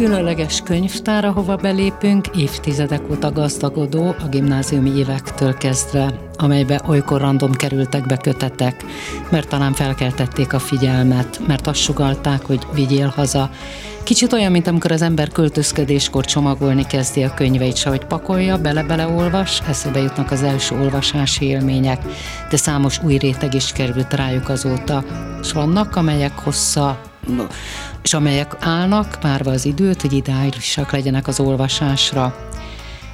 különleges könyvtár, ahova belépünk, évtizedek óta gazdagodó a gimnáziumi évektől kezdve, amelybe olykor random kerültek be kötetek, mert talán felkeltették a figyelmet, mert azt sugalták, hogy vigyél haza. Kicsit olyan, mint amikor az ember költözködéskor csomagolni kezdi a könyveit, se hogy pakolja, bele-bele olvas, eszébe jutnak az első olvasási élmények, de számos új réteg is került rájuk azóta, és vannak, amelyek hossza és amelyek állnak várva az időt, hogy ideálisak legyenek az olvasásra.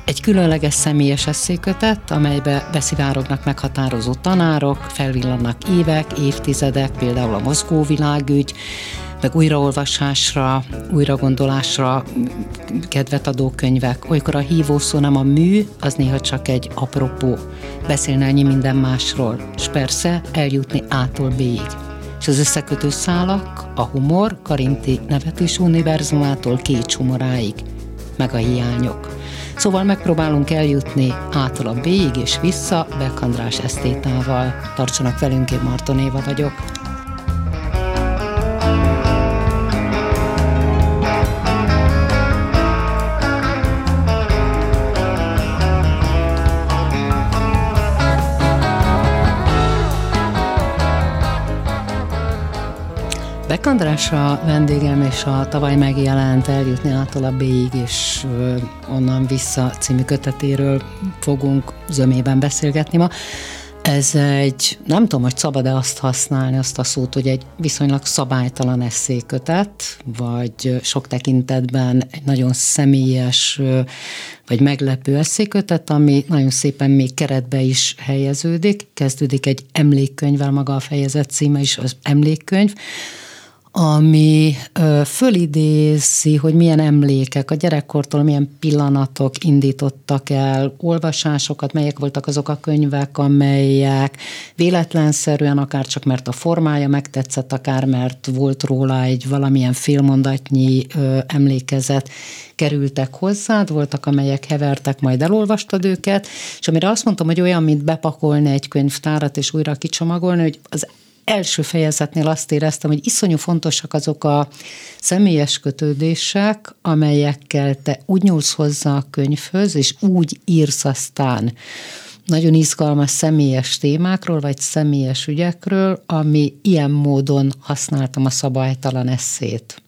Egy különleges személyes eszékötet, amelybe beszivárognak meghatározó tanárok, felvillannak évek, évtizedek, például a mozgó világügy, meg újraolvasásra, újragondolásra kedvet adó könyvek. Olykor a hívószó nem a mű, az néha csak egy apropó. Beszélni annyi minden másról, és persze eljutni ától B-ig és az összekötő szálak, a humor Karinti nevetés univerzumától két humoráig, meg a hiányok. Szóval megpróbálunk eljutni ától a B-ig és vissza Beck András esztétával. Tartsanak velünk, én Marton Éva vagyok. Beck András a vendégem, és a tavaly megjelent Eljutni ától a B-ig, és onnan vissza című kötetéről fogunk zömében beszélgetni ma. Ez egy, nem tudom, hogy szabad-e azt használni, azt a szót, hogy egy viszonylag szabálytalan eszékötet, vagy sok tekintetben egy nagyon személyes, vagy meglepő eszékötet, ami nagyon szépen még keretbe is helyeződik. Kezdődik egy emlékkönyvvel, maga a fejezet címe is az emlékkönyv, ami fölidézi, hogy milyen emlékek a gyerekkortól, milyen pillanatok indítottak el olvasásokat, melyek voltak azok a könyvek, amelyek véletlenszerűen, akár csak mert a formája megtetszett, akár mert volt róla egy valamilyen félmondatnyi ö, emlékezet, kerültek hozzád, voltak, amelyek hevertek, majd elolvastad őket, és amire azt mondtam, hogy olyan, mint bepakolni egy könyvtárat, és újra kicsomagolni, hogy az első fejezetnél azt éreztem, hogy iszonyú fontosak azok a személyes kötődések, amelyekkel te úgy nyúlsz hozzá a könyvhöz, és úgy írsz aztán nagyon izgalmas személyes témákról, vagy személyes ügyekről, ami ilyen módon használtam a szabálytalan eszét.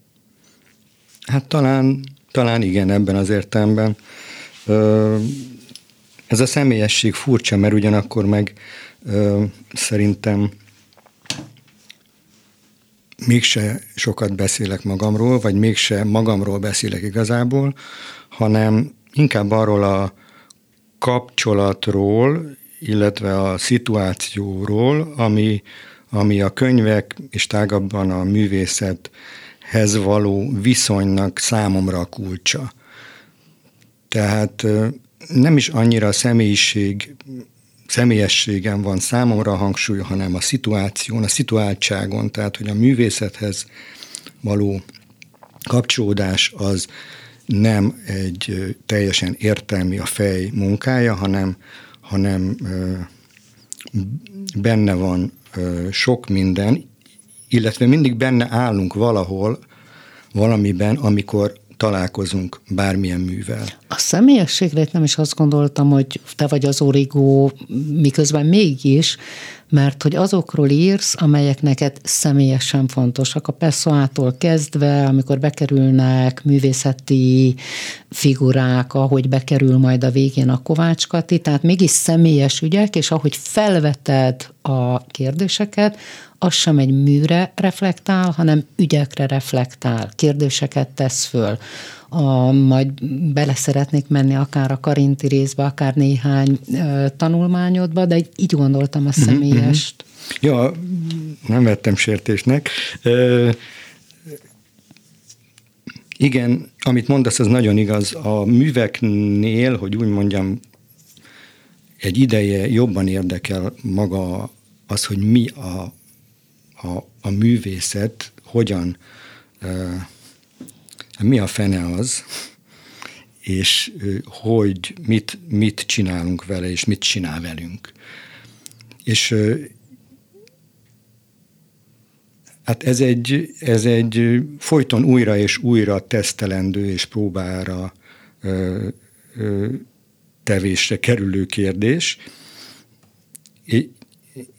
Hát talán, talán igen, ebben az értelemben. Ez a személyesség furcsa, mert ugyanakkor meg szerintem mégse sokat beszélek magamról, vagy mégse magamról beszélek igazából, hanem inkább arról a kapcsolatról, illetve a szituációról, ami, ami a könyvek és tágabban a művészethez való viszonynak számomra a kulcsa. Tehát nem is annyira a személyiség személyességen van számomra a hangsúly, hanem a szituáción, a szituáltságon, tehát hogy a művészethez való kapcsolódás az nem egy teljesen értelmi a fej munkája, hanem, hanem benne van sok minden, illetve mindig benne állunk valahol, valamiben, amikor találkozunk bármilyen művel. A személyességre nem is azt gondoltam, hogy te vagy az origó, miközben mégis, mert hogy azokról írsz, amelyek neked személyesen fontosak. A Pessoától kezdve, amikor bekerülnek művészeti figurák, ahogy bekerül majd a végén a Kovács Kati, tehát mégis személyes ügyek, és ahogy felveted a kérdéseket, az sem egy műre reflektál, hanem ügyekre reflektál, kérdéseket tesz föl. A, majd bele szeretnék menni akár a karinti részbe, akár néhány ö, tanulmányodba, de így gondoltam a mhm, személyest. Mm-hmm. Ja, nem vettem sértésnek. Ö, Igen, amit mondasz, az nagyon igaz. A műveknél, hogy úgy mondjam, egy ideje jobban érdekel maga az, hogy mi a, a, a művészet, hogyan, uh, mi a fene az, és hogy mit, mit csinálunk vele, és mit csinál velünk. És Hát ez egy, ez egy folyton újra és újra tesztelendő és próbára ö, ö, tevésre kerülő kérdés,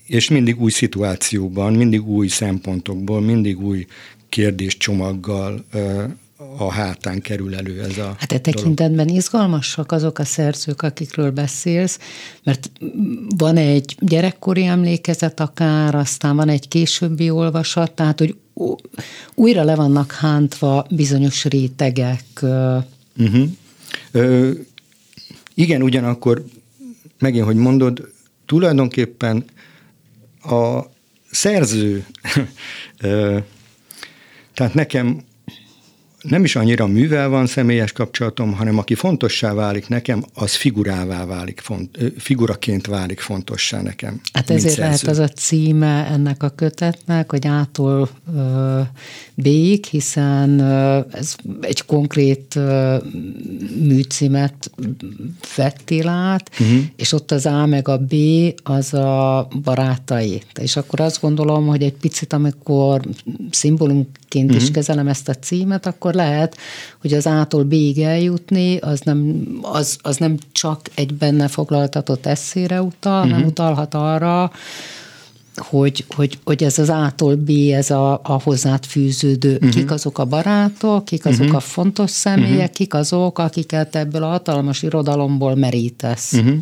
és mindig új szituációban, mindig új szempontokból, mindig új kérdéscsomaggal a hátán kerül elő ez a Hát e tekintetben dolog. izgalmasak azok a szerzők, akikről beszélsz, mert van egy gyerekkori emlékezet akár, aztán van egy későbbi olvasat, tehát hogy újra le vannak hántva bizonyos rétegek. Uh-huh. Ö, igen, ugyanakkor megint, hogy mondod, tulajdonképpen a szerző, tehát nekem nem is annyira művel van személyes kapcsolatom, hanem aki fontossá válik nekem, az figurává válik, font, figuraként válik fontossá nekem. Hát ezért szerző. lehet az a címe ennek a kötetnek, hogy ától B-ig, hiszen ez egy konkrét műcímet vettél át, uh-huh. és ott az A meg a B az a barátai. És akkor azt gondolom, hogy egy picit, amikor szimbólumként uh-huh. is mhm. kezelem ezt a címet, akkor akkor lehet, hogy az A-tól B-ig eljutni, az nem, az, az nem csak egy benne foglaltatott eszére utal, uh-huh. hanem utalhat arra, hogy, hogy, hogy ez az A-tól B, ez a, a hozzád fűződő, uh-huh. kik azok a barátok, kik azok uh-huh. a fontos személyek, uh-huh. kik azok, akiket ebből a hatalmas irodalomból merítesz. Uh-huh.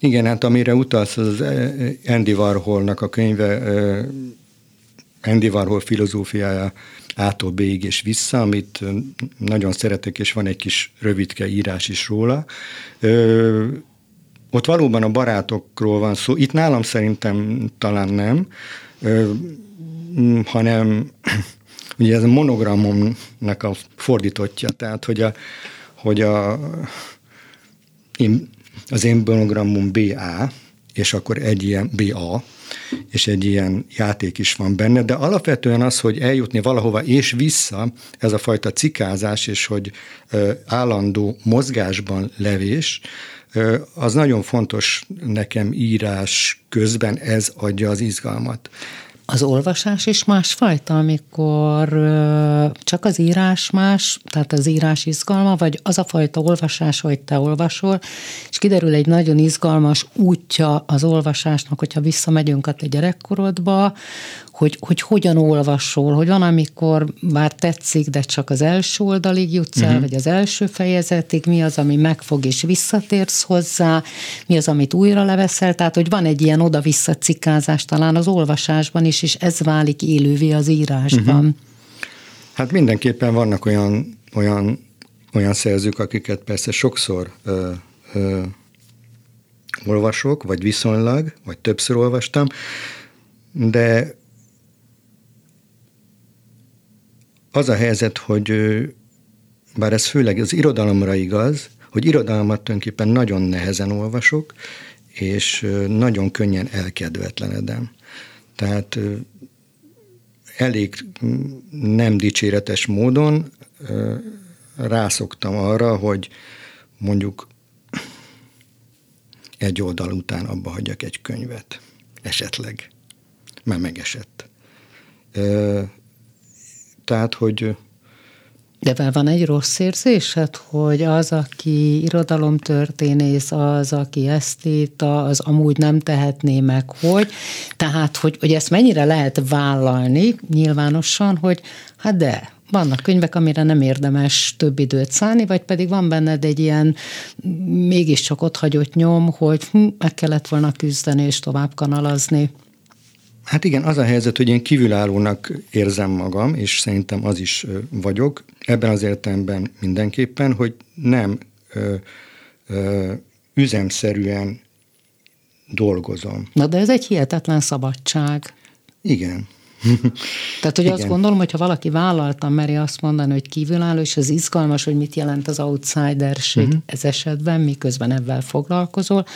Igen, hát amire utalsz, az Andy Warholnak a könyve, Andy Warhol filozófiája ától B-ig és vissza, amit nagyon szeretek, és van egy kis rövidke írás is róla. Ö, ott valóban a barátokról van szó. Itt nálam szerintem talán nem, ö, hanem ugye ez a monogramomnak a fordítottja, tehát hogy a, hogy a én, az én monogramom BA, és akkor egy ilyen BA, és egy ilyen játék is van benne, de alapvetően az, hogy eljutni valahova és vissza, ez a fajta cikázás, és hogy állandó mozgásban levés, az nagyon fontos nekem írás közben, ez adja az izgalmat. Az olvasás is másfajta, amikor csak az írás más, tehát az írás izgalma, vagy az a fajta olvasás, hogy te olvasol, és kiderül egy nagyon izgalmas útja az olvasásnak, hogyha visszamegyünk a te gyerekkorodba, hogy, hogy hogyan olvasol, hogy van, amikor már tetszik, de csak az első oldalig jutsz el, uh-huh. vagy az első fejezetig, mi az, ami megfog és visszatérsz hozzá, mi az, amit újra leveszel, tehát hogy van egy ilyen oda-vissza cikázás talán az olvasásban is, és ez válik élővé az írásban. Uh-huh. Hát mindenképpen vannak olyan, olyan, olyan szerzők, akiket persze sokszor ö, ö, olvasok, vagy viszonylag, vagy többször olvastam, de az a helyzet, hogy bár ez főleg az irodalomra igaz, hogy irodalmat tulajdonképpen nagyon nehezen olvasok, és nagyon könnyen elkedvetlenedem. Tehát elég nem dicséretes módon rászoktam arra, hogy mondjuk egy oldal után abba hagyjak egy könyvet. Esetleg. Már megesett. Tehát, hogy de van egy rossz érzésed, hogy az, aki irodalomtörténész, az, aki esztéta, az amúgy nem tehetné meg, hogy. Tehát, hogy, hogy ezt mennyire lehet vállalni nyilvánosan, hogy hát de, vannak könyvek, amire nem érdemes több időt szállni, vagy pedig van benned egy ilyen mégiscsak ott hagyott nyom, hogy hm, meg kellett volna küzdeni és tovább kanalazni. Hát igen, az a helyzet, hogy én kívülállónak érzem magam, és szerintem az is vagyok, ebben az értelemben mindenképpen, hogy nem ö, ö, üzemszerűen dolgozom. Na de ez egy hihetetlen szabadság. Igen. Tehát, hogy Igen. azt gondolom, hogy ha valaki vállaltan meri azt mondani, hogy kívülálló, és az izgalmas, hogy mit jelent az outsiderség uh-huh. ez esetben, miközben ebben foglalkozol,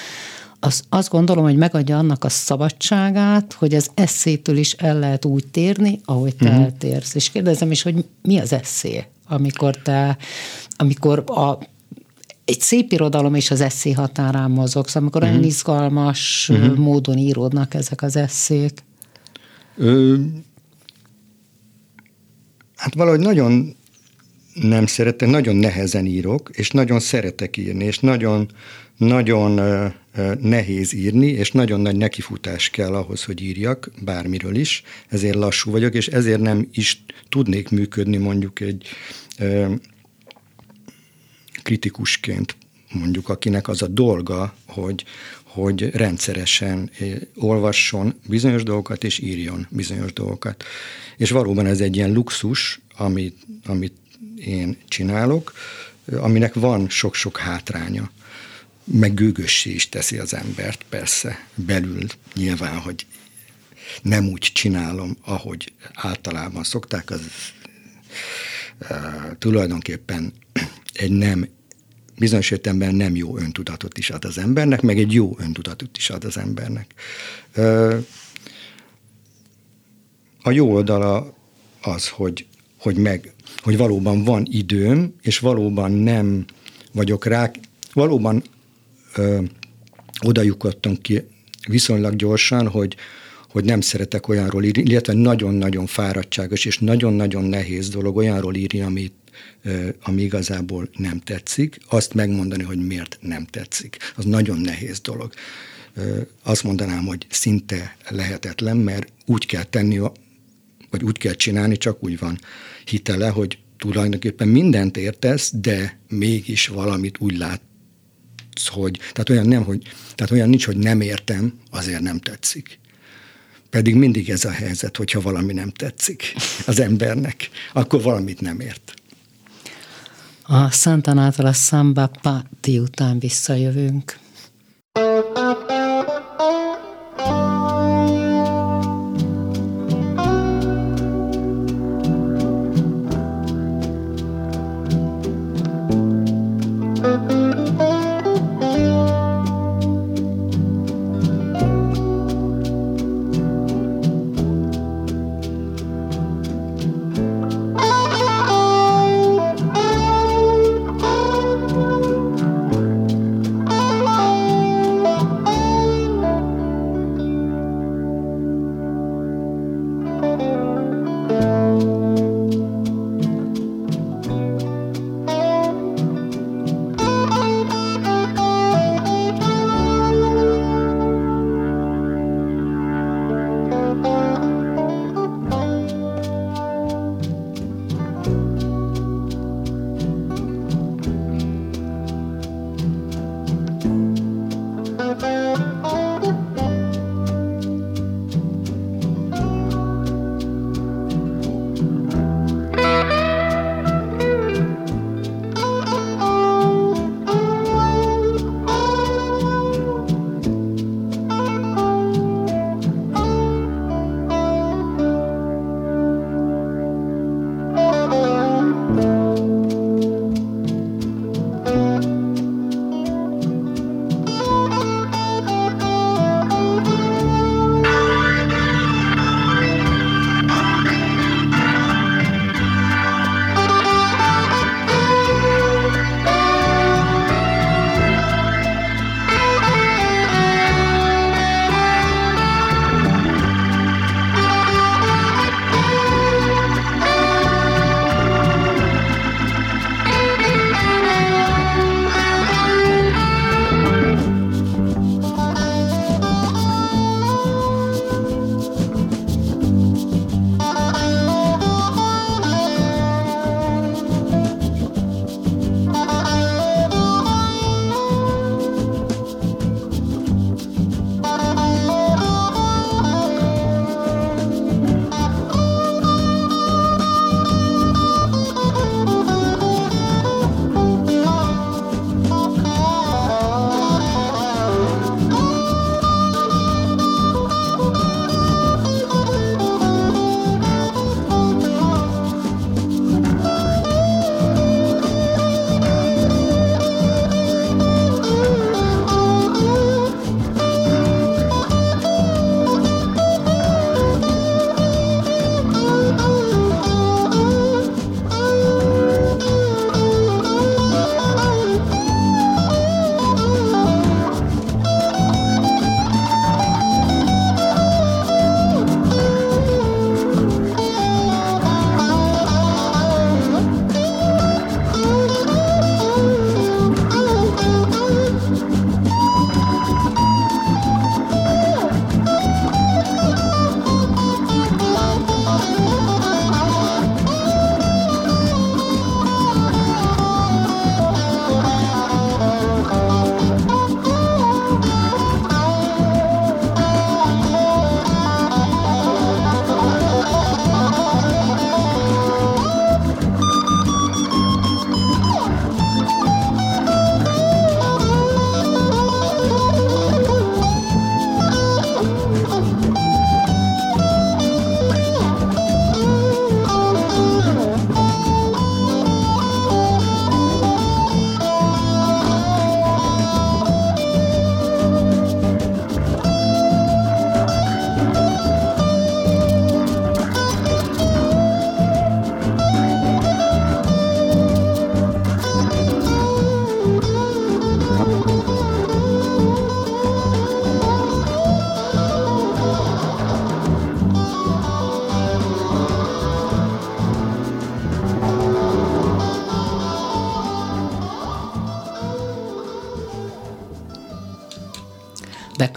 az, azt gondolom, hogy megadja annak a szabadságát, hogy az eszétől is el lehet úgy térni, ahogy te uh-huh. eltérsz. És kérdezem is, hogy mi az eszé, amikor te, amikor a egy szép irodalom és az eszé határán mozogsz, amikor uh-huh. olyan izgalmas uh-huh. módon íródnak ezek az eszék. Ö, hát valahogy nagyon nem szeretek, nagyon nehezen írok, és nagyon szeretek írni, és nagyon, nagyon nehéz írni, és nagyon nagy nekifutás kell ahhoz, hogy írjak, bármiről is, ezért lassú vagyok, és ezért nem is tudnék működni mondjuk egy kritikusként, mondjuk akinek az a dolga, hogy, hogy rendszeresen olvasson bizonyos dolgokat, és írjon bizonyos dolgokat. És valóban ez egy ilyen luxus, amit, amit én csinálok, aminek van sok-sok hátránya meg gőgössé is teszi az embert, persze, belül nyilván, hogy nem úgy csinálom, ahogy általában szokták, az uh, tulajdonképpen egy nem, bizonyos értelemben nem jó öntudatot is ad az embernek, meg egy jó öntudatot is ad az embernek. Uh, a jó oldala az, hogy, hogy, meg, hogy valóban van időm, és valóban nem vagyok rá, valóban ö, oda ki viszonylag gyorsan, hogy, hogy nem szeretek olyanról írni, illetve nagyon-nagyon fáradtságos és nagyon-nagyon nehéz dolog olyanról írni, amit, ami igazából nem tetszik, azt megmondani, hogy miért nem tetszik. Az nagyon nehéz dolog. Azt mondanám, hogy szinte lehetetlen, mert úgy kell tenni, vagy úgy kell csinálni, csak úgy van hitele, hogy tulajdonképpen mindent értesz, de mégis valamit úgy lát, hogy, tehát olyan, nem, hogy, tehát olyan nincs, hogy nem értem, azért nem tetszik. Pedig mindig ez a helyzet, hogyha valami nem tetszik az embernek, akkor valamit nem ért. A Santana-tól a Samba Patti után visszajövünk.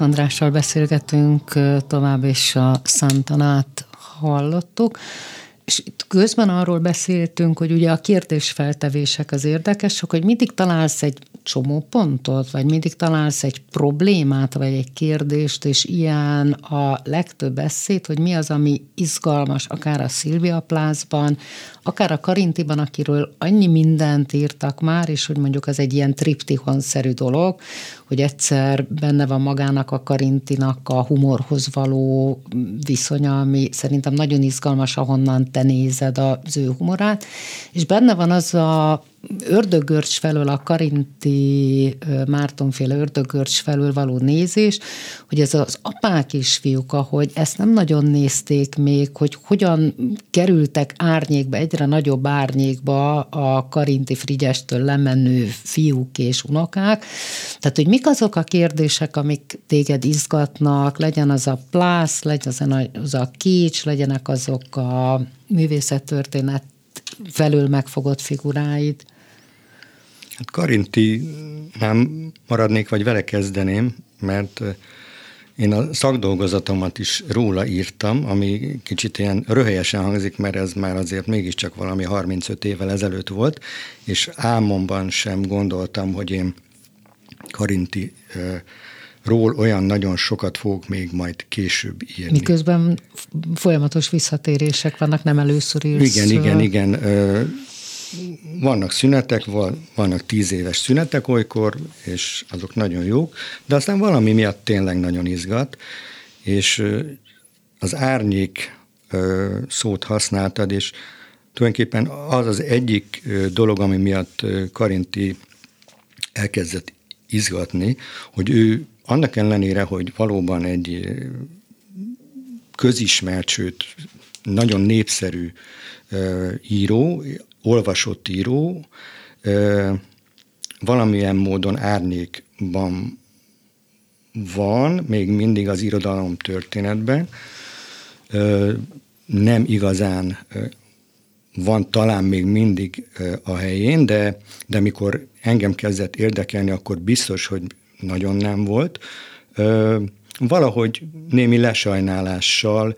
Andrással beszélgetünk tovább, és a Santanát hallottuk. És itt közben arról beszéltünk, hogy ugye a kérdésfeltevések az érdekesek, hogy mindig találsz egy csomó pontot, vagy mindig találsz egy problémát, vagy egy kérdést, és ilyen a legtöbb eszét, hogy mi az, ami izgalmas, akár a Szilvia Plázban, akár a Karintiban, akiről annyi mindent írtak már, és hogy mondjuk az egy ilyen triptihon-szerű dolog, hogy egyszer benne van magának a Karintinak a humorhoz való viszonya, ami szerintem nagyon izgalmas, ahonnan te nézed az ő humorát, és benne van az a ördögörcs felől, a Karinti Mártonféle ördögörcs felől való nézés, hogy ez az apák és fiúk, ahogy ezt nem nagyon nézték még, hogy hogyan kerültek árnyékba, egyre nagyobb árnyékba a Karinti Frigyestől lemenő fiúk és unokák. Tehát, hogy mik azok a kérdések, amik téged izgatnak, legyen az a plász, legyen az a kics, legyenek azok a művészettörténet felül megfogott figuráid? Hát Karinti nem maradnék, vagy vele kezdeném, mert én a szakdolgozatomat is róla írtam, ami kicsit ilyen röhelyesen hangzik, mert ez már azért mégiscsak valami 35 évvel ezelőtt volt, és álmomban sem gondoltam, hogy én Karinti ról olyan nagyon sokat fogok még majd később írni. Miközben folyamatos visszatérések vannak, nem először írsz. Igen, igen, igen vannak szünetek, vannak tíz éves szünetek olykor, és azok nagyon jók, de aztán valami miatt tényleg nagyon izgat, és az árnyék szót használtad, és tulajdonképpen az az egyik dolog, ami miatt Karinti elkezdett izgatni, hogy ő annak ellenére, hogy valóban egy közismert, sőt nagyon népszerű író, olvasott író valamilyen módon árnyékban van, még mindig az irodalom történetben, nem igazán van talán még mindig a helyén, de, de mikor engem kezdett érdekelni, akkor biztos, hogy nagyon nem volt. Valahogy némi lesajnálással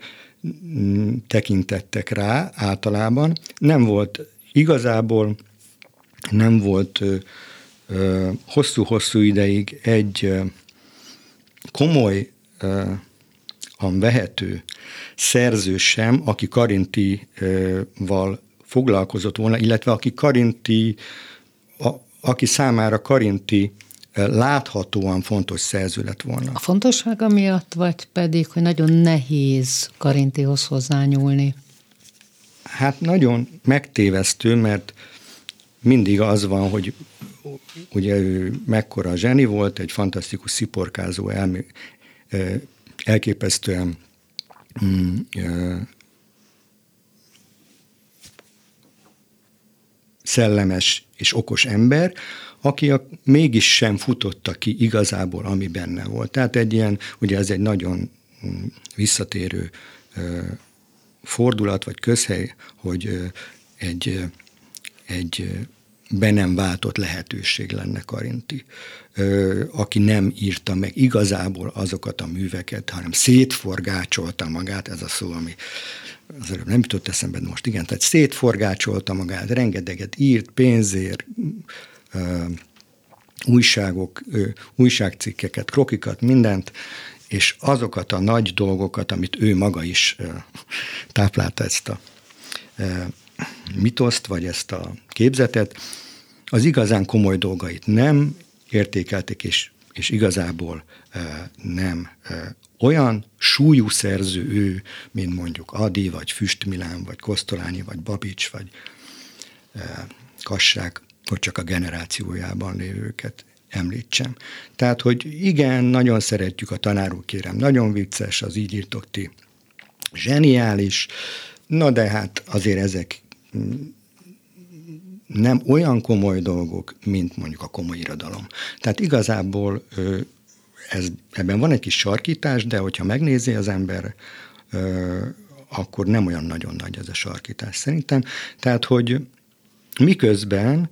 tekintettek rá általában. Nem volt Igazából nem volt hosszú-hosszú ideig egy komoly vehető szerző sem, aki Karintival foglalkozott volna, illetve aki Karinti, a, aki számára Karinti láthatóan fontos szerző lett volna. A fontossága miatt, vagy pedig, hogy nagyon nehéz Karintihoz hozzányúlni? Hát nagyon megtévesztő, mert mindig az van, hogy ugye ő mekkora zseni volt, egy fantasztikus sziporkázó, elmé, elképesztően mm, szellemes és okos ember, aki a, mégis sem futotta ki igazából, ami benne volt. Tehát egy ilyen, ugye ez egy nagyon mm, visszatérő fordulat vagy közhely, hogy egy, egy be nem váltott lehetőség lenne Karinti, aki nem írta meg igazából azokat a műveket, hanem szétforgácsolta magát, ez a szó, ami az előbb nem jutott eszembe, most igen, tehát szétforgácsolta magát, rengeteget írt, pénzért, újságok, újságcikkeket, krokikat, mindent, és azokat a nagy dolgokat, amit ő maga is táplálta ezt a mitoszt, vagy ezt a képzetet, az igazán komoly dolgait nem értékelték, és, és igazából nem olyan súlyú szerző ő, mint mondjuk Adi, vagy Füstmilán, vagy Kosztolányi, vagy Babics, vagy Kassák, hogy csak a generációjában lévőket említsem. Tehát, hogy igen, nagyon szeretjük a tanárul, kérem, nagyon vicces, az így írtok ti, zseniális, na de hát azért ezek nem olyan komoly dolgok, mint mondjuk a komoly irodalom. Tehát igazából ez, ebben van egy kis sarkítás, de hogyha megnézi az ember, akkor nem olyan nagyon nagy ez a sarkítás szerintem. Tehát, hogy miközben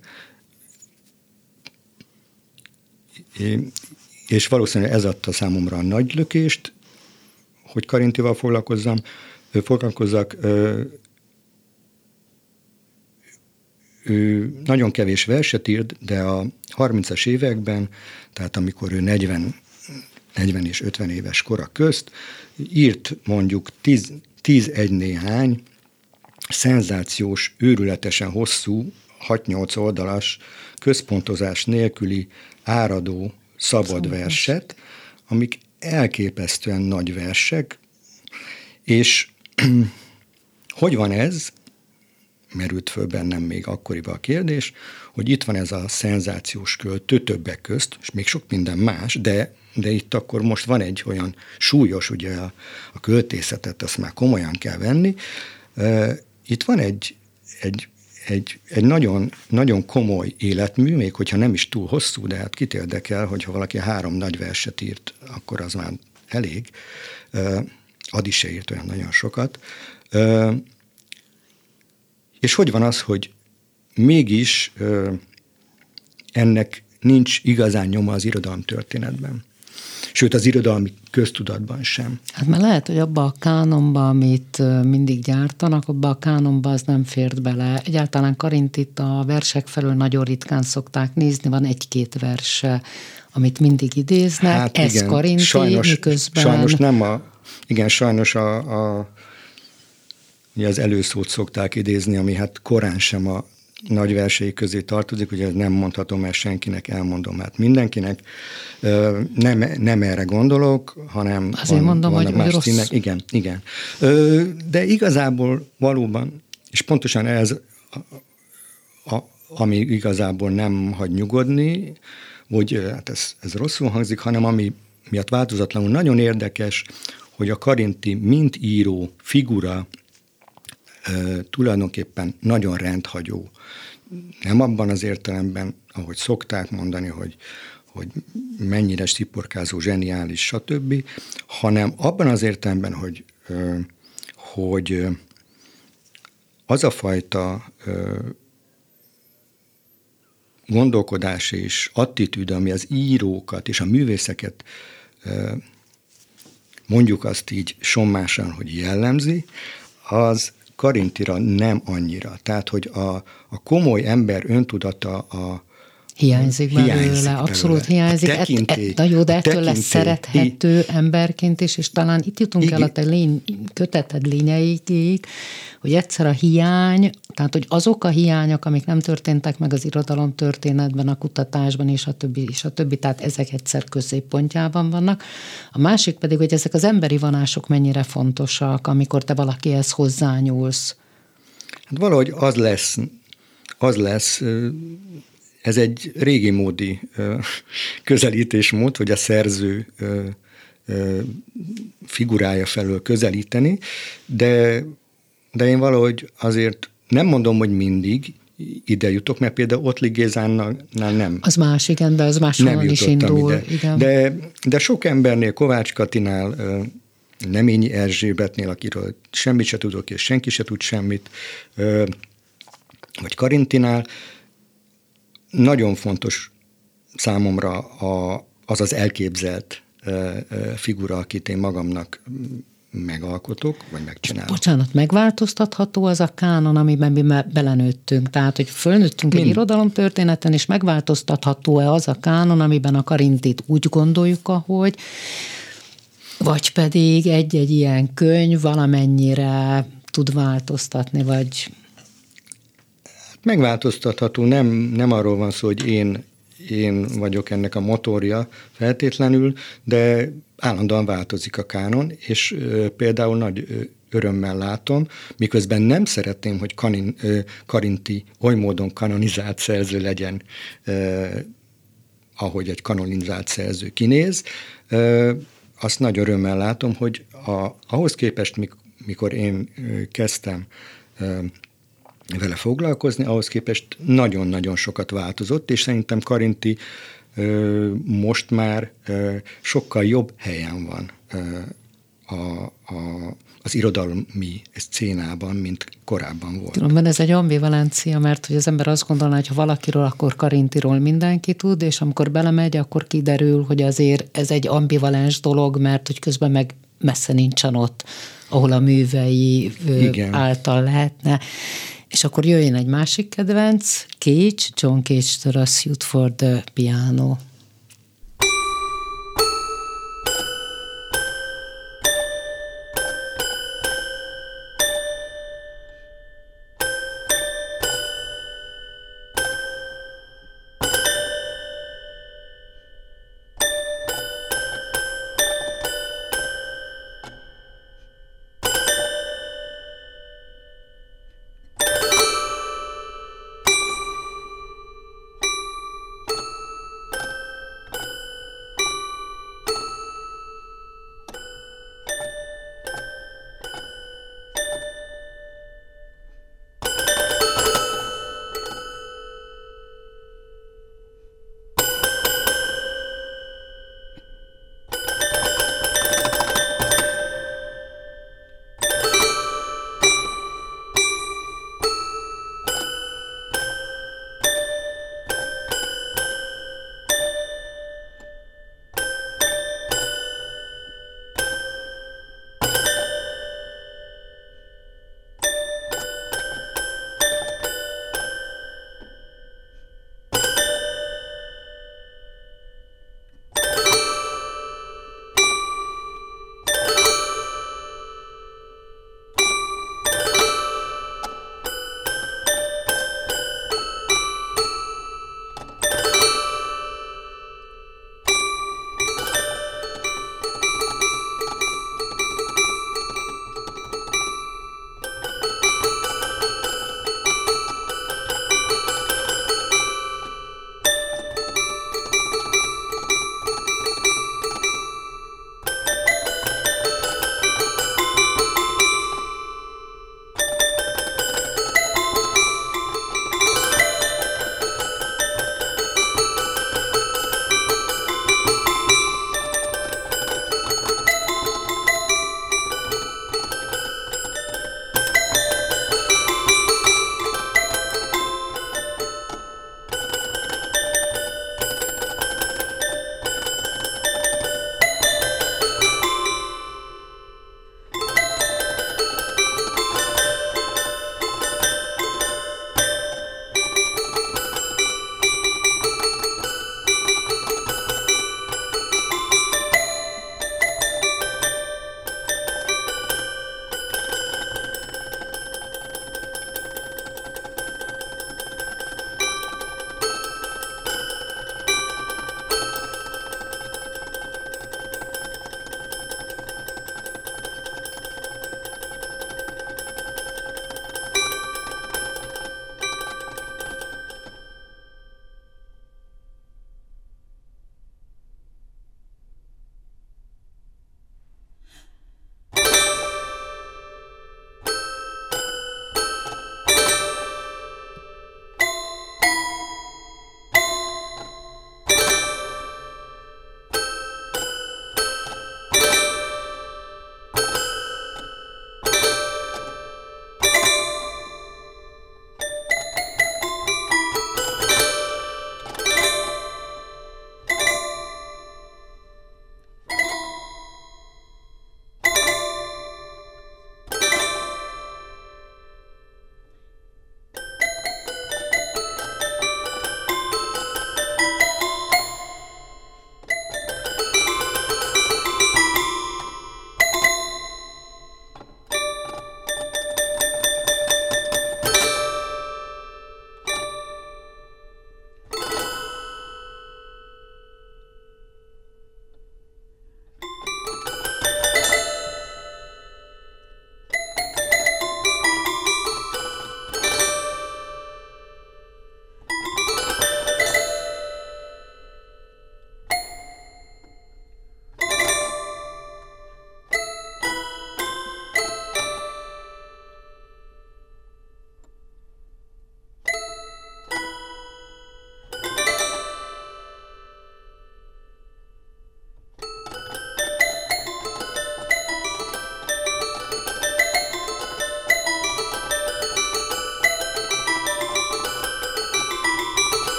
és valószínűleg ez adta számomra a nagy lökést, hogy Karintival foglalkozzam, foglalkozzak. Ő nagyon kevés verset írt, de a 30-as években, tehát amikor ő 40, 40 és 50 éves kora közt, írt mondjuk 10, 10 egy néhány szenzációs, őrületesen hosszú, 6-8 oldalas, központozás nélküli áradó szabad verset, amik elképesztően nagy versek, és hogy van ez, merült föl bennem még akkoriban a kérdés, hogy itt van ez a szenzációs költő többek közt, és még sok minden más, de, de itt akkor most van egy olyan súlyos, ugye a, a költészetet, azt már komolyan kell venni. Itt van egy, egy, egy, egy nagyon, nagyon komoly életmű, még hogyha nem is túl hosszú, de hát kit érdekel, hogyha valaki három nagy verset írt, akkor az már elég. Adi se írt olyan nagyon sokat. És hogy van az, hogy mégis ennek nincs igazán nyoma az irodalom történetben? Sőt, az irodalmi köztudatban sem. Hát mert lehet, hogy abba a kánonba, amit mindig gyártanak, abba a kánonba az nem fért bele. Egyáltalán Karintit a versek felől nagyon ritkán szokták nézni, van egy-két verse, amit mindig idéznek, hát ez igen, Karinti, sajnos, miközben... Sajnos nem a, igen, sajnos a, a ugye az előszót szokták idézni, ami hát korán sem a nagy versei közé tartozik, ugye nem mondhatom el senkinek, elmondom hát mindenkinek. Nem, nem erre gondolok, hanem Azért van, mondom, hogy, más rossz. Igen, igen. De igazából valóban, és pontosan ez, a, a, ami igazából nem hagy nyugodni, hogy hát ez, ez rosszul hangzik, hanem ami miatt változatlanul nagyon érdekes, hogy a Karinti mint író figura tulajdonképpen nagyon rendhagyó. Nem abban az értelemben, ahogy szokták mondani, hogy, hogy mennyire sziporkázó, zseniális, stb., hanem abban az értelemben, hogy, hogy az a fajta gondolkodás és attitűd, ami az írókat és a művészeket mondjuk azt így sommásan, hogy jellemzi, az Karintira nem annyira. Tehát, hogy a, a komoly ember öntudata a, Hiányzik belőle, abszolút belőle. hiányzik. Tekintély, et, et, na jó, de ettől lesz szerethető emberként is, és talán itt jutunk Igen. el a te lény, köteted lényeigig, hogy egyszer a hiány, tehát hogy azok a hiányok, amik nem történtek meg az irodalom történetben, a kutatásban és a többi, és a többi, tehát ezek egyszer középpontjában vannak. A másik pedig, hogy ezek az emberi vonások mennyire fontosak, amikor te valakihez hozzányúlsz. Hát valahogy az lesz, az lesz ez egy régi módi közelítésmód, hogy a szerző figurája felől közelíteni, de, de én valahogy azért nem mondom, hogy mindig ide jutok, mert például Ottli Gézánnál nem. Az más, igen, de az máshonnan is indul. Ide. Igen. De, de sok embernél, Kovács Katinál, Neményi Erzsébetnél, akiről semmit se tudok, és senki se tud semmit, vagy Karintinál, nagyon fontos számomra a, az az elképzelt figura, akit én magamnak megalkotok, vagy megcsinálok. Bocsánat, megváltoztatható az a kánon, amiben mi belenőttünk? Tehát, hogy fölnőttünk Mind. egy irodalomtörténeten, és megváltoztatható-e az a kánon, amiben a karintit úgy gondoljuk, ahogy, vagy pedig egy-egy ilyen könyv valamennyire tud változtatni, vagy megváltoztatható, nem, nem arról van szó, hogy én, én vagyok ennek a motorja feltétlenül, de állandóan változik a kánon, és ö, például nagy ö, örömmel látom, miközben nem szeretném, hogy kanin, ö, Karinti oly módon kanonizált szerző legyen, ö, ahogy egy kanonizált szerző kinéz, ö, azt nagy örömmel látom, hogy a, ahhoz képest, mikor én kezdtem vele foglalkozni, ahhoz képest nagyon-nagyon sokat változott, és szerintem Karinti most már sokkal jobb helyen van a, a, az irodalmi szcénában, mint korábban volt. Különben ez egy ambivalencia, mert hogy az ember azt gondolná, hogy ha valakiről, akkor Karintiról mindenki tud, és amikor belemegy, akkor kiderül, hogy azért ez egy ambivalens dolog, mert hogy közben meg messze nincsen ott, ahol a művei Igen. által lehetne. És akkor jöjjön egy másik kedvenc, Cage, John Cage-től a Suit for the Piano.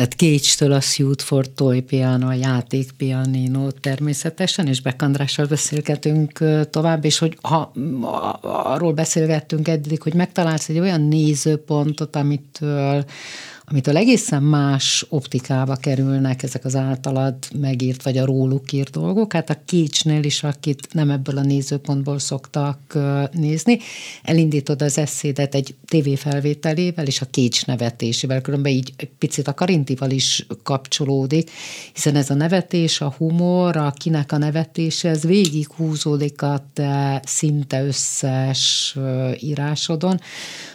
Tehát Cage-től a Suite for Toy Piano, természetesen, és Beck Andrással beszélgetünk tovább, és hogy ha arról beszélgettünk eddig, hogy megtalálsz egy olyan nézőpontot, amitől amitől egészen más optikába kerülnek ezek az általad megírt, vagy a róluk írt dolgok. Hát a Kécsnél is, akit nem ebből a nézőpontból szoktak nézni, elindítod az eszédet egy tévéfelvételével és a Kécs nevetésével, különben így picit a Karintival is kapcsolódik, hiszen ez a nevetés, a humor, a kinek a nevetése, ez végig húzódik a te szinte összes írásodon,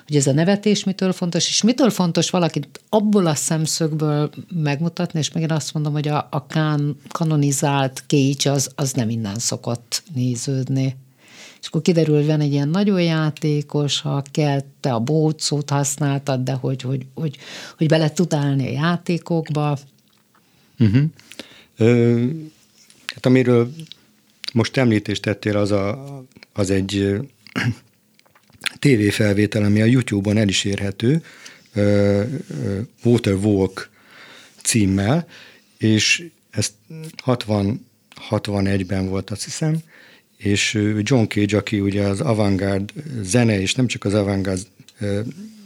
hogy ez a nevetés mitől fontos, és mitől fontos valakit abból a szemszögből megmutatni, és megint azt mondom, hogy a, a kán, kanonizált Cage az, az nem innen szokott néződni. És akkor kiderül, hogy van egy ilyen nagyon játékos, ha kell, te a bócót használtad, de hogy, hogy, hogy, hogy bele tud állni a játékokba. Uh-huh. Ö, hát amiről most említést tettél, az, a, az egy tévéfelvétel, ami a YouTube-on el is érhető, Water Walk címmel, és ez 60, 61-ben volt, azt hiszem, és John Cage, aki ugye az avantgárd zene, és nem csak az avantgárd,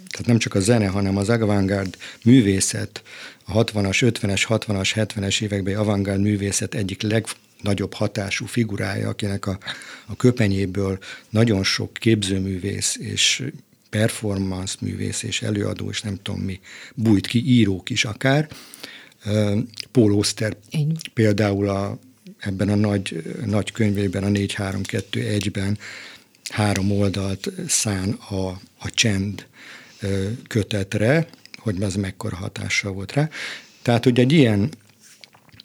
tehát nem csak a zene, hanem az avantgárd művészet, a 60-as, 50-es, 60-as, 70-es években avantgárd művészet egyik legnagyobb hatású figurája, akinek a, a köpenyéből nagyon sok képzőművész és performance művész és előadó, és nem tudom mi, bújt ki, írók is akár. Paul Oster például a, ebben a nagy, nagy könyvében, a 4-3-2-1-ben három oldalt szán a, a csend kötetre, hogy az mekkora hatással volt rá. Tehát, hogy egy ilyen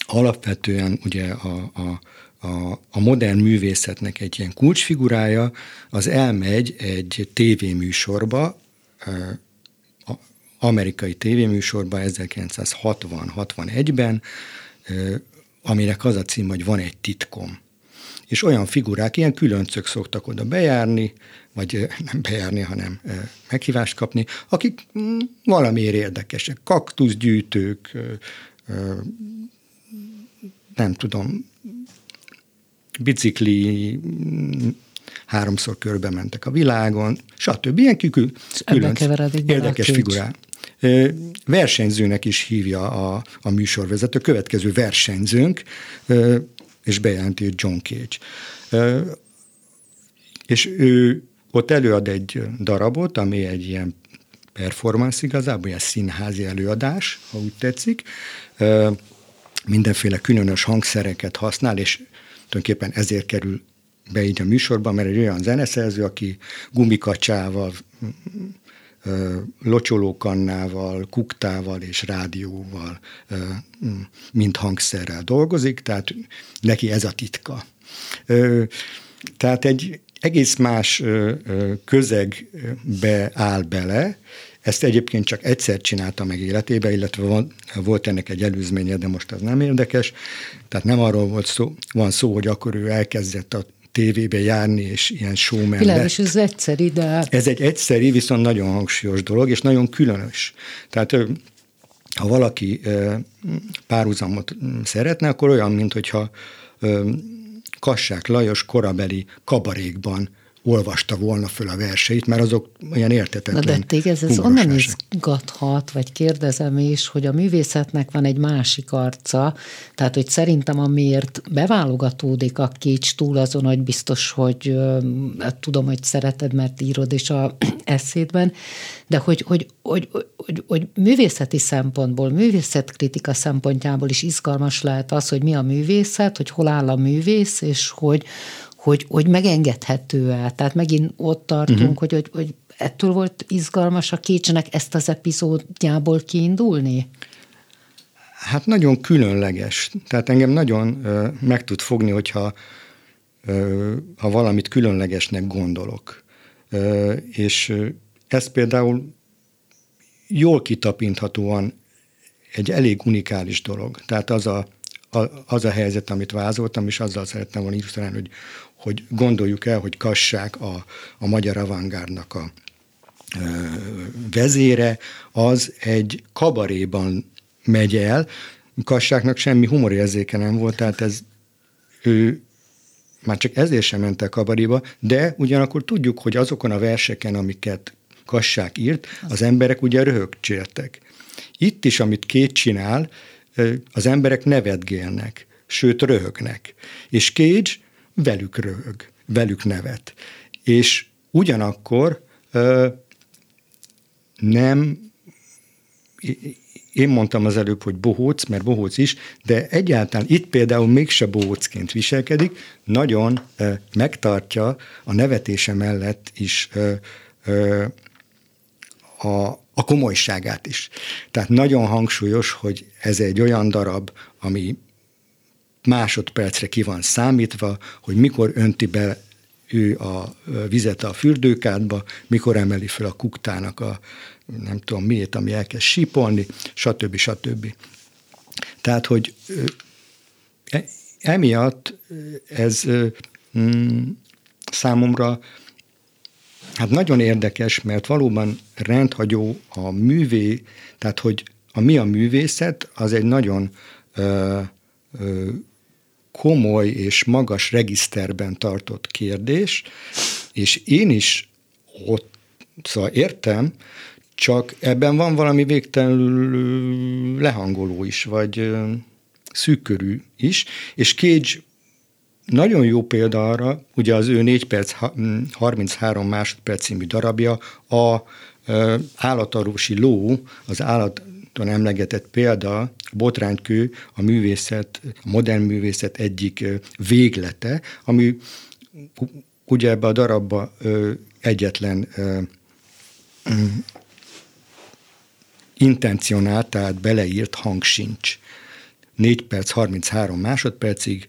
alapvetően ugye a, a, a, a modern művészetnek egy ilyen kulcsfigurája, az elmegy egy tévéműsorba, amerikai tévéműsorba 1960-61-ben, aminek az a cím, hogy van egy titkom. És olyan figurák, ilyen különcök szoktak oda bejárni, vagy nem bejárni, hanem meghívást kapni, akik mm, valamiért érdekesek. Kaktuszgyűjtők, nem tudom, bicikli háromszor körbe mentek a világon, stb. Ilyen kikül, külön érdekes figurák. Versenyzőnek is hívja a, a műsorvezető, következő versenyzőnk, és bejelenti, hogy John Cage. És ő ott előad egy darabot, ami egy ilyen performance igazából, ilyen színházi előadás, ha úgy tetszik. Mindenféle különös hangszereket használ, és tulajdonképpen ezért kerül be így a műsorba, mert egy olyan zeneszerző, aki gumikacsával, locsolókannával, kuktával és rádióval, mint hangszerrel dolgozik, tehát neki ez a titka. Tehát egy egész más közegbe áll bele, ezt egyébként csak egyszer csinálta meg életébe, illetve van, volt ennek egy előzménye, de most az nem érdekes. Tehát nem arról volt szó, van szó, hogy akkor ő elkezdett a tévébe járni, és ilyen showman Világos, ez egyszeri, de... Ez egy egyszeri, viszont nagyon hangsúlyos dolog, és nagyon különös. Tehát ha valaki párhuzamot szeretne, akkor olyan, mint hogyha Kassák Lajos korabeli kabarékban olvasta volna föl a verseit, mert azok olyan értetetlen. Na de téged ez onnan izgathat, vagy kérdezem is, hogy a művészetnek van egy másik arca, tehát hogy szerintem amiért beválogatódik a kics túl azon, hogy biztos, hogy hát tudom, hogy szereted, mert írod is a eszédben, de hogy, hogy, hogy, hogy, hogy, hogy művészeti szempontból, művészetkritika szempontjából is izgalmas lehet az, hogy mi a művészet, hogy hol áll a művész, és hogy, hogy, hogy megengedhető el. Tehát megint ott tartunk, uh-huh. hogy, hogy, hogy ettől volt izgalmas a Kécsnek ezt az epizódjából kiindulni? Hát nagyon különleges. Tehát engem nagyon ö, meg tud fogni, hogyha ö, ha valamit különlegesnek gondolok. Ö, és ez például jól kitapinthatóan egy elég unikális dolog. Tehát az a, a, az a helyzet, amit vázoltam, és azzal szerettem volna illusztrálni, hogy hogy gondoljuk el, hogy Kassák a, a magyar avantgárdnak a vezére, az egy kabaréban megy el. Kassáknak semmi humorérzéke nem volt, tehát ez ő már csak ezért sem ment el kabariba, de ugyanakkor tudjuk, hogy azokon a verseken, amiket Kassák írt, az emberek ugye röhögcséltek. Itt is, amit két csinál, az emberek nevetgélnek, sőt röhögnek. És Cage velük röhög, velük nevet. És ugyanakkor nem, én mondtam az előbb, hogy bohóc, mert bohóc is, de egyáltalán itt például mégse bohócként viselkedik, nagyon megtartja a nevetése mellett is a, a komolyságát is. Tehát nagyon hangsúlyos, hogy ez egy olyan darab, ami másodpercre ki van számítva, hogy mikor önti be ő a vizet a fürdőkádba, mikor emeli fel a kuktának a nem tudom miért, ami elkezd sípolni, stb. stb. Tehát, hogy e, emiatt ez mm, számomra hát nagyon érdekes, mert valóban rendhagyó a művé, tehát, hogy a mi a művészet, az egy nagyon komoly és magas regiszterben tartott kérdés, és én is ott szóval értem, csak ebben van valami végtelenül lehangoló is, vagy szűkörű is, és Cage nagyon jó példa arra, ugye az ő 4 perc 33 másodperc című darabja, a állatarúsi ló, az állaton emlegetett példa, a botránykő, a művészet, a modern művészet egyik véglete, ami ugye ebbe a darabba egyetlen intencionált, tehát beleírt hang sincs. 4 perc, 33 másodpercig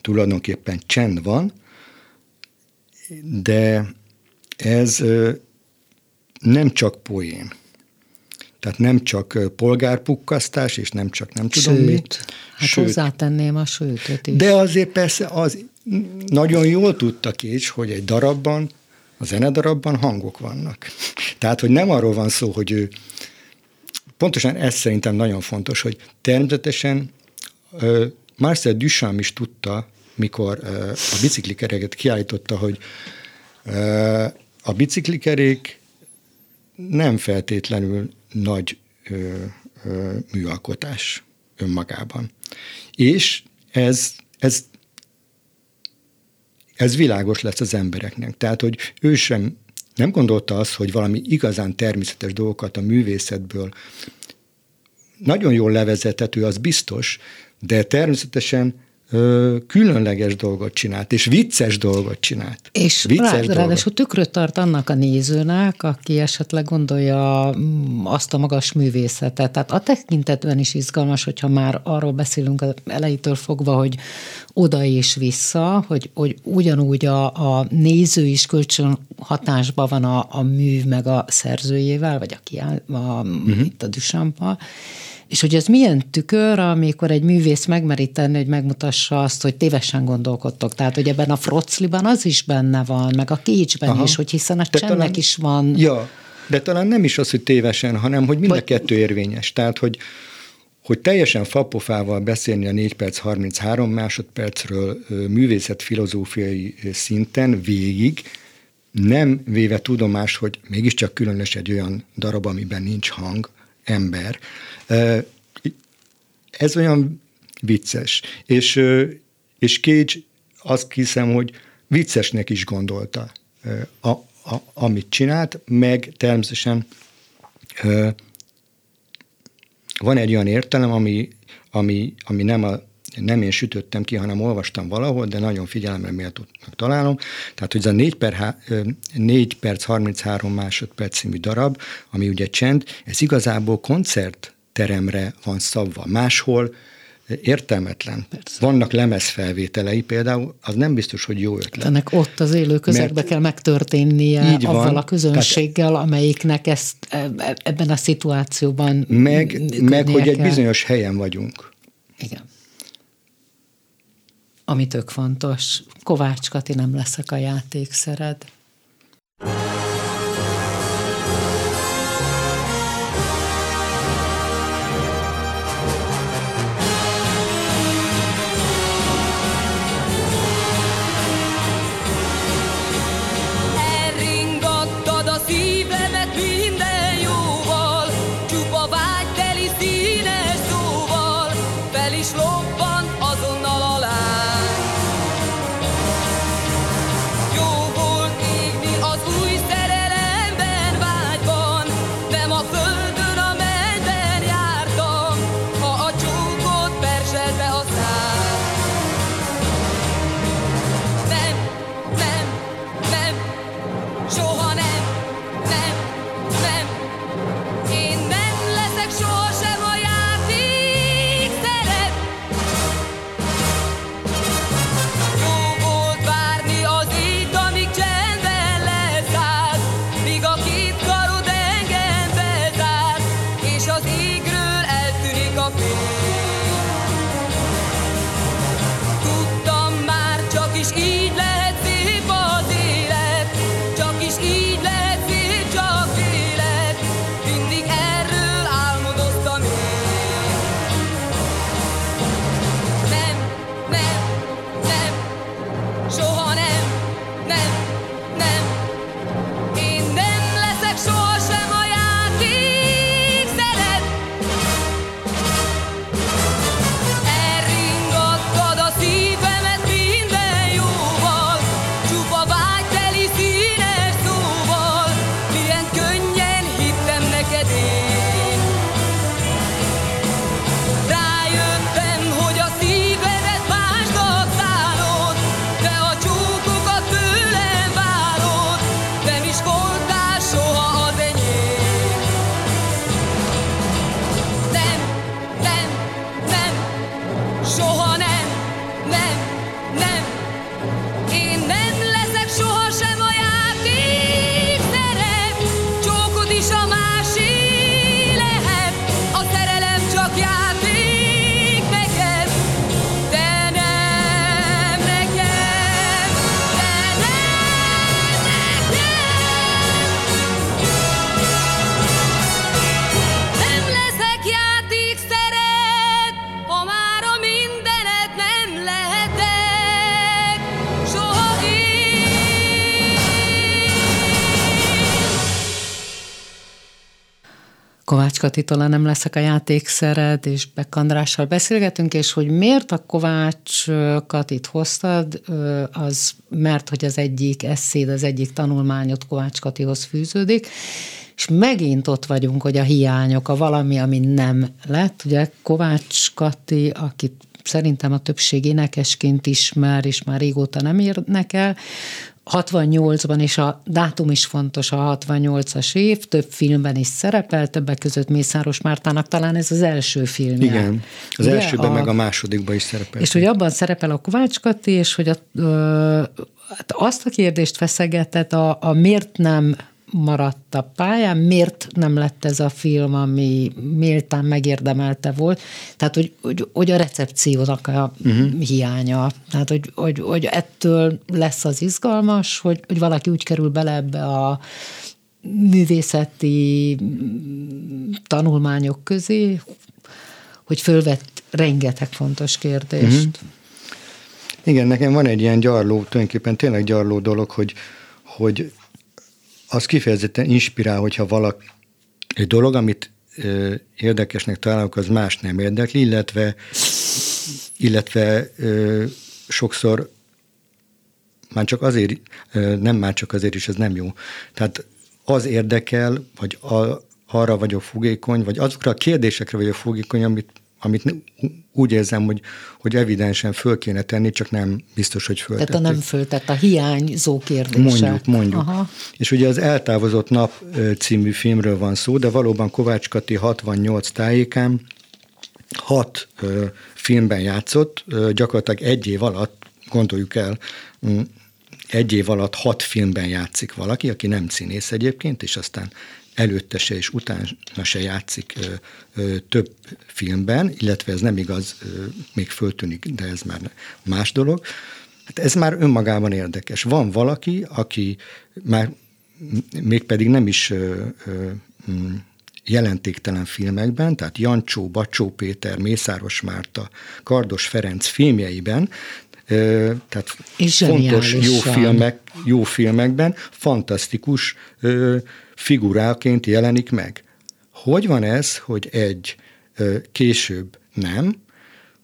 tulajdonképpen csend van, de ez nem csak poén. Tehát nem csak polgárpukkasztás, és nem csak nem tudom sőt, mit. Hát sőt, hozzátenném a sőtöt is. De azért persze az nagyon jól tudta Kécs, hogy egy darabban, a zenedarabban hangok vannak. Tehát, hogy nem arról van szó, hogy ő pontosan ez szerintem nagyon fontos, hogy természetesen Marcel Duchamp is tudta, mikor a biciklikeréket kiállította, hogy a biciklikerék nem feltétlenül nagy műalkotás önmagában. És ez, ez, ez világos lesz az embereknek. Tehát, hogy ő sem nem gondolta azt, hogy valami igazán természetes dolgokat a művészetből nagyon jól levezethető, az biztos, de természetesen ö, különleges dolgot csinált, és vicces dolgot csinált. És vicces rá, dolgot. ráadásul tükröt tart annak a nézőnek, aki esetleg gondolja mm, azt a magas művészetet. Tehát a tekintetben is izgalmas, hogyha már arról beszélünk elejétől fogva, hogy oda és vissza, hogy, hogy ugyanúgy a, a néző is kölcsön hatásban van a, a mű meg a szerzőjével, vagy a, kiáll, a, uh-huh. itt a Duchamp és hogy ez milyen tükör, amikor egy művész megmeri tenni, hogy megmutassa azt, hogy tévesen gondolkodtok. Tehát, hogy ebben a frocliban az is benne van, meg a kécsben is, hogy hiszen a de csendnek talán, is van. Ja, de talán nem is az, hogy tévesen, hanem hogy mind Vagy, a kettő érvényes. Tehát, hogy hogy teljesen fapofával beszélni a 4 perc 33 másodpercről művészet-filozófiai szinten végig, nem véve tudomás, hogy mégiscsak különös egy olyan darab, amiben nincs hang, ember. Ez olyan vicces. És, és Cage azt hiszem, hogy viccesnek is gondolta, a, a, amit csinált, meg természetesen van egy olyan értelem, ami, ami, ami nem, a, nem én sütöttem ki, hanem olvastam valahol, de nagyon figyelemre méltónak találom. Tehát, hogy ez a 4, per, 4 perc 33 másodperc című darab, ami ugye csend, ez igazából koncertteremre van szabva. Máshol értelmetlen. Persze. Vannak lemezfelvételei például, az nem biztos, hogy jó ötlet. Ennek ott az élő közegbe kell megtörténnie így van, avval a közönséggel, tehát, amelyiknek ezt e, e, ebben a szituációban Meg, meg hogy egy bizonyos helyen vagyunk. Igen. Ami tök fontos. Kovács Kati nem leszek a játékszered. Kovács Katitól nem leszek a játékszered, és Beck Andrással beszélgetünk, és hogy miért a Kovács Katit hoztad, az mert, hogy az egyik eszéd, az egyik tanulmányot Kovács Katihoz fűződik, és megint ott vagyunk, hogy a hiányok, a valami, ami nem lett. Ugye Kovács Kati, akit szerintem a többség énekesként ismer, és már régóta nem érnek el, 68-ban, és a dátum is fontos, a 68-as év, több filmben is szerepel, többek között Mészáros Mártának talán ez az első film. Igen, az Ugye, elsőben a, meg a másodikban is szerepel. És hogy abban szerepel a Kovács Kati, és hogy a, ö, hát azt a kérdést feszegetett, a, a miért nem maradt a pályán, miért nem lett ez a film, ami méltán megérdemelte volt. Tehát, hogy, hogy, hogy a recepciónak a uh-huh. hiánya. Tehát, hogy, hogy, hogy ettől lesz az izgalmas, hogy, hogy valaki úgy kerül bele ebbe a művészeti tanulmányok közé, hogy fölvett rengeteg fontos kérdést. Uh-huh. Igen, nekem van egy ilyen gyarló, tulajdonképpen tényleg gyarló dolog, hogy, hogy az kifejezetten inspirál, hogyha valaki egy dolog, amit ö, érdekesnek találok, az más nem érdekli, illetve, illetve ö, sokszor már csak azért, ö, nem már csak azért is, ez nem jó. Tehát az érdekel, vagy a, arra vagyok fogékony, vagy azokra a kérdésekre vagyok fogékony, amit amit úgy érzem, hogy, hogy evidensen föl kéne tenni, csak nem biztos, hogy föl. Tehát a nem föltett, a hiányzó kérdések. Mondjuk, mondjuk. Aha. És ugye az Eltávozott nap című filmről van szó, de valóban Kovács Kati 68 tájékán hat ö, filmben játszott, ö, gyakorlatilag egy év alatt, gondoljuk el, egy év alatt hat filmben játszik valaki, aki nem színész egyébként, és aztán előtte se és utána se játszik ö, ö, több filmben, illetve ez nem igaz, ö, még föltűnik, de ez már más dolog. Hát ez már önmagában érdekes. Van valaki, aki már mégpedig nem is ö, ö, mm, jelentéktelen filmekben, tehát Jancsó, Bacsó Péter, Mészáros Márta, Kardos Ferenc filmjeiben, tehát és fontos jó, filmek, jó filmekben fantasztikus figuráként jelenik meg. Hogy van ez, hogy egy később nem,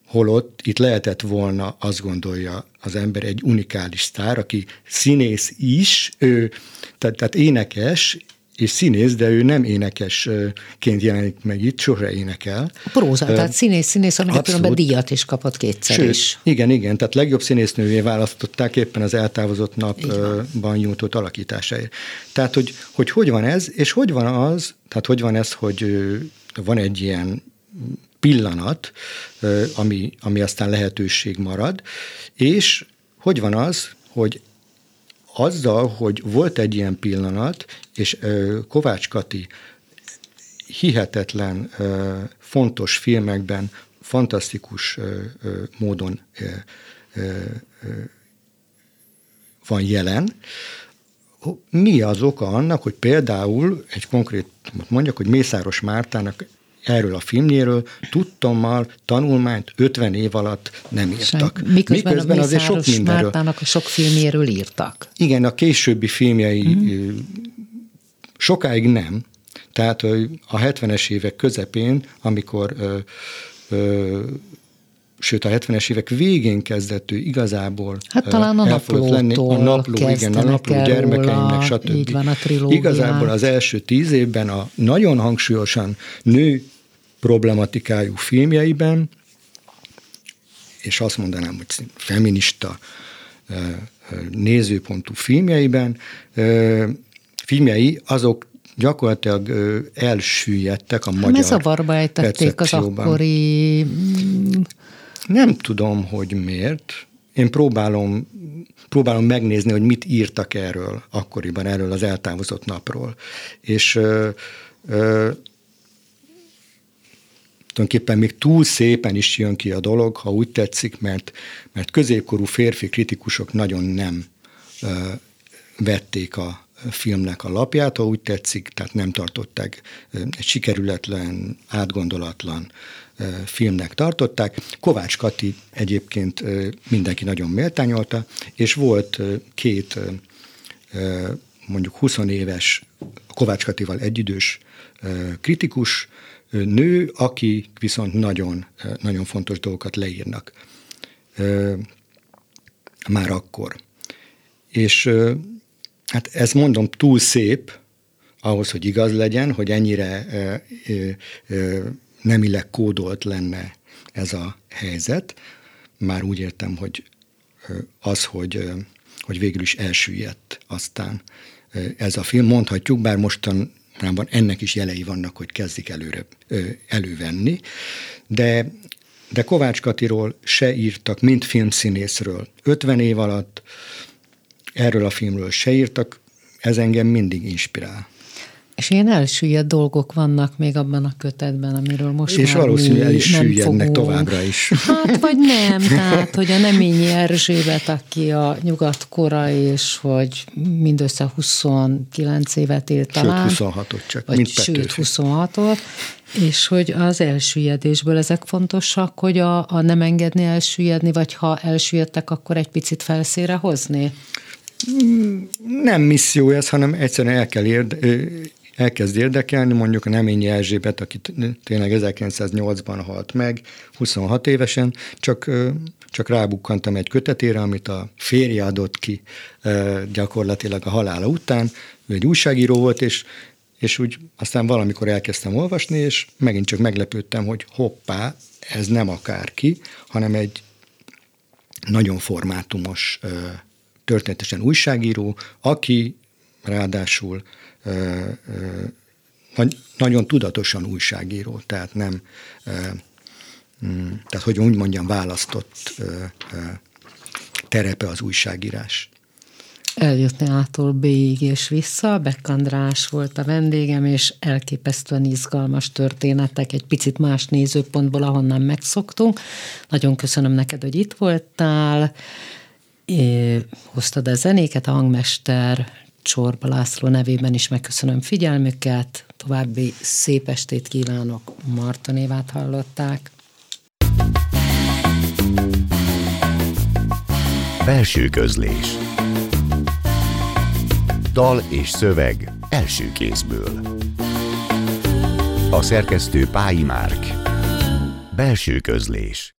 holott itt lehetett volna, azt gondolja az ember, egy unikális sztár, aki színész is, ő, tehát, tehát énekes, és színész, de ő nem énekesként jelenik meg itt, sose énekel. Próza, uh, tehát színész, színész, amit különben díjat is kapott kétszer Sőt, is. Igen, igen, tehát legjobb színésznővé választották éppen az eltávozott napban nyújtott alakításáért. Tehát, hogy, hogy hogy van ez, és hogy van az, tehát hogy van ez, hogy van egy ilyen pillanat, ami, ami aztán lehetőség marad, és hogy van az, hogy azzal, hogy volt egy ilyen pillanat, és Kovács Kati hihetetlen fontos filmekben fantasztikus módon van jelen, mi az oka annak, hogy például egy konkrét, mondjak, hogy Mészáros Mártának erről a filmjéről tudtommal tanulmányt 50 év alatt nem írtak. Sem. Miközben, Miközben a azért sok mindenről. Mártának a sok filmjéről írtak. Igen, a későbbi filmjei mm. sokáig nem. Tehát a 70-es évek közepén, amikor ö, ö, sőt a 70-es évek végén kezdett ő igazából hát talán a lenni. A napló, igen, a napló gyermekeimnek, stb. Így van a Igazából az első tíz évben a nagyon hangsúlyosan nő problematikájú filmjeiben, és azt mondanám, hogy feminista nézőpontú filmjeiben, filmjei azok gyakorlatilag elsüllyedtek a hát magyar zavarba ejtették az akkori... Nem tudom, hogy miért. Én próbálom, próbálom megnézni, hogy mit írtak erről akkoriban, erről az eltávozott napról. És ö, ö, tulajdonképpen még túl szépen is jön ki a dolog, ha úgy tetszik, mert, mert középkorú férfi kritikusok nagyon nem ö, vették a filmnek a lapját, ha úgy tetszik, tehát nem tartották egy sikerületlen, átgondolatlan filmnek tartották. Kovács Kati egyébként mindenki nagyon méltányolta, és volt két mondjuk 20 éves Kovács Katival egyidős kritikus nő, aki viszont nagyon, nagyon fontos dolgokat leírnak már akkor. És hát ezt mondom túl szép, ahhoz, hogy igaz legyen, hogy ennyire nemileg kódolt lenne ez a helyzet. Már úgy értem, hogy az, hogy, hogy végül is elsüllyedt aztán ez a film, mondhatjuk, bár mostanában ennek is jelei vannak, hogy kezdik előre elővenni, de, de Kovács Katiról se írtak, mint filmszínészről. 50 év alatt erről a filmről se írtak, ez engem mindig inspirál. És ilyen elsüllyedt dolgok vannak még abban a kötetben, amiről most És már valószínűleg el is süllyednek fogunk. továbbra is. Hát, vagy nem, tehát, hogy a Neményi Erzsébet, aki a nyugatkora, és hogy mindössze 29 évet élt Sőt, talán. 26-ot csak, vagy mint sőt, Petőfi. 26-ot, és hogy az elsüllyedésből ezek fontosak, hogy a, a nem engedni elsüllyedni, vagy ha elsüllyedtek, akkor egy picit felszére hozni? Nem misszió ez, hanem egyszerűen el kell érde, ö, elkezd érdekelni, mondjuk a Neményi Erzsébet, aki tényleg 1908-ban halt meg, 26 évesen, csak, csak rábukkantam egy kötetére, amit a férje adott ki gyakorlatilag a halála után. Ő egy újságíró volt, és, és úgy aztán valamikor elkezdtem olvasni, és megint csak meglepődtem, hogy hoppá, ez nem akárki, hanem egy nagyon formátumos, történetesen újságíró, aki ráadásul nagy, nagyon tudatosan újságíró, tehát nem, mm, tehát hogy úgy mondjam, választott terepe az újságírás. Eljutni ától B-ig és vissza. Beck András volt a vendégem, és elképesztően izgalmas történetek, egy picit más nézőpontból, ahonnan megszoktunk. Nagyon köszönöm neked, hogy itt voltál. É, hoztad a zenéket, a hangmester Csorba László nevében is megköszönöm figyelmüket. További szép estét kívánok. Marta névát hallották. Belső közlés Dal és szöveg első kézből A szerkesztő Pályi Márk Belső közlés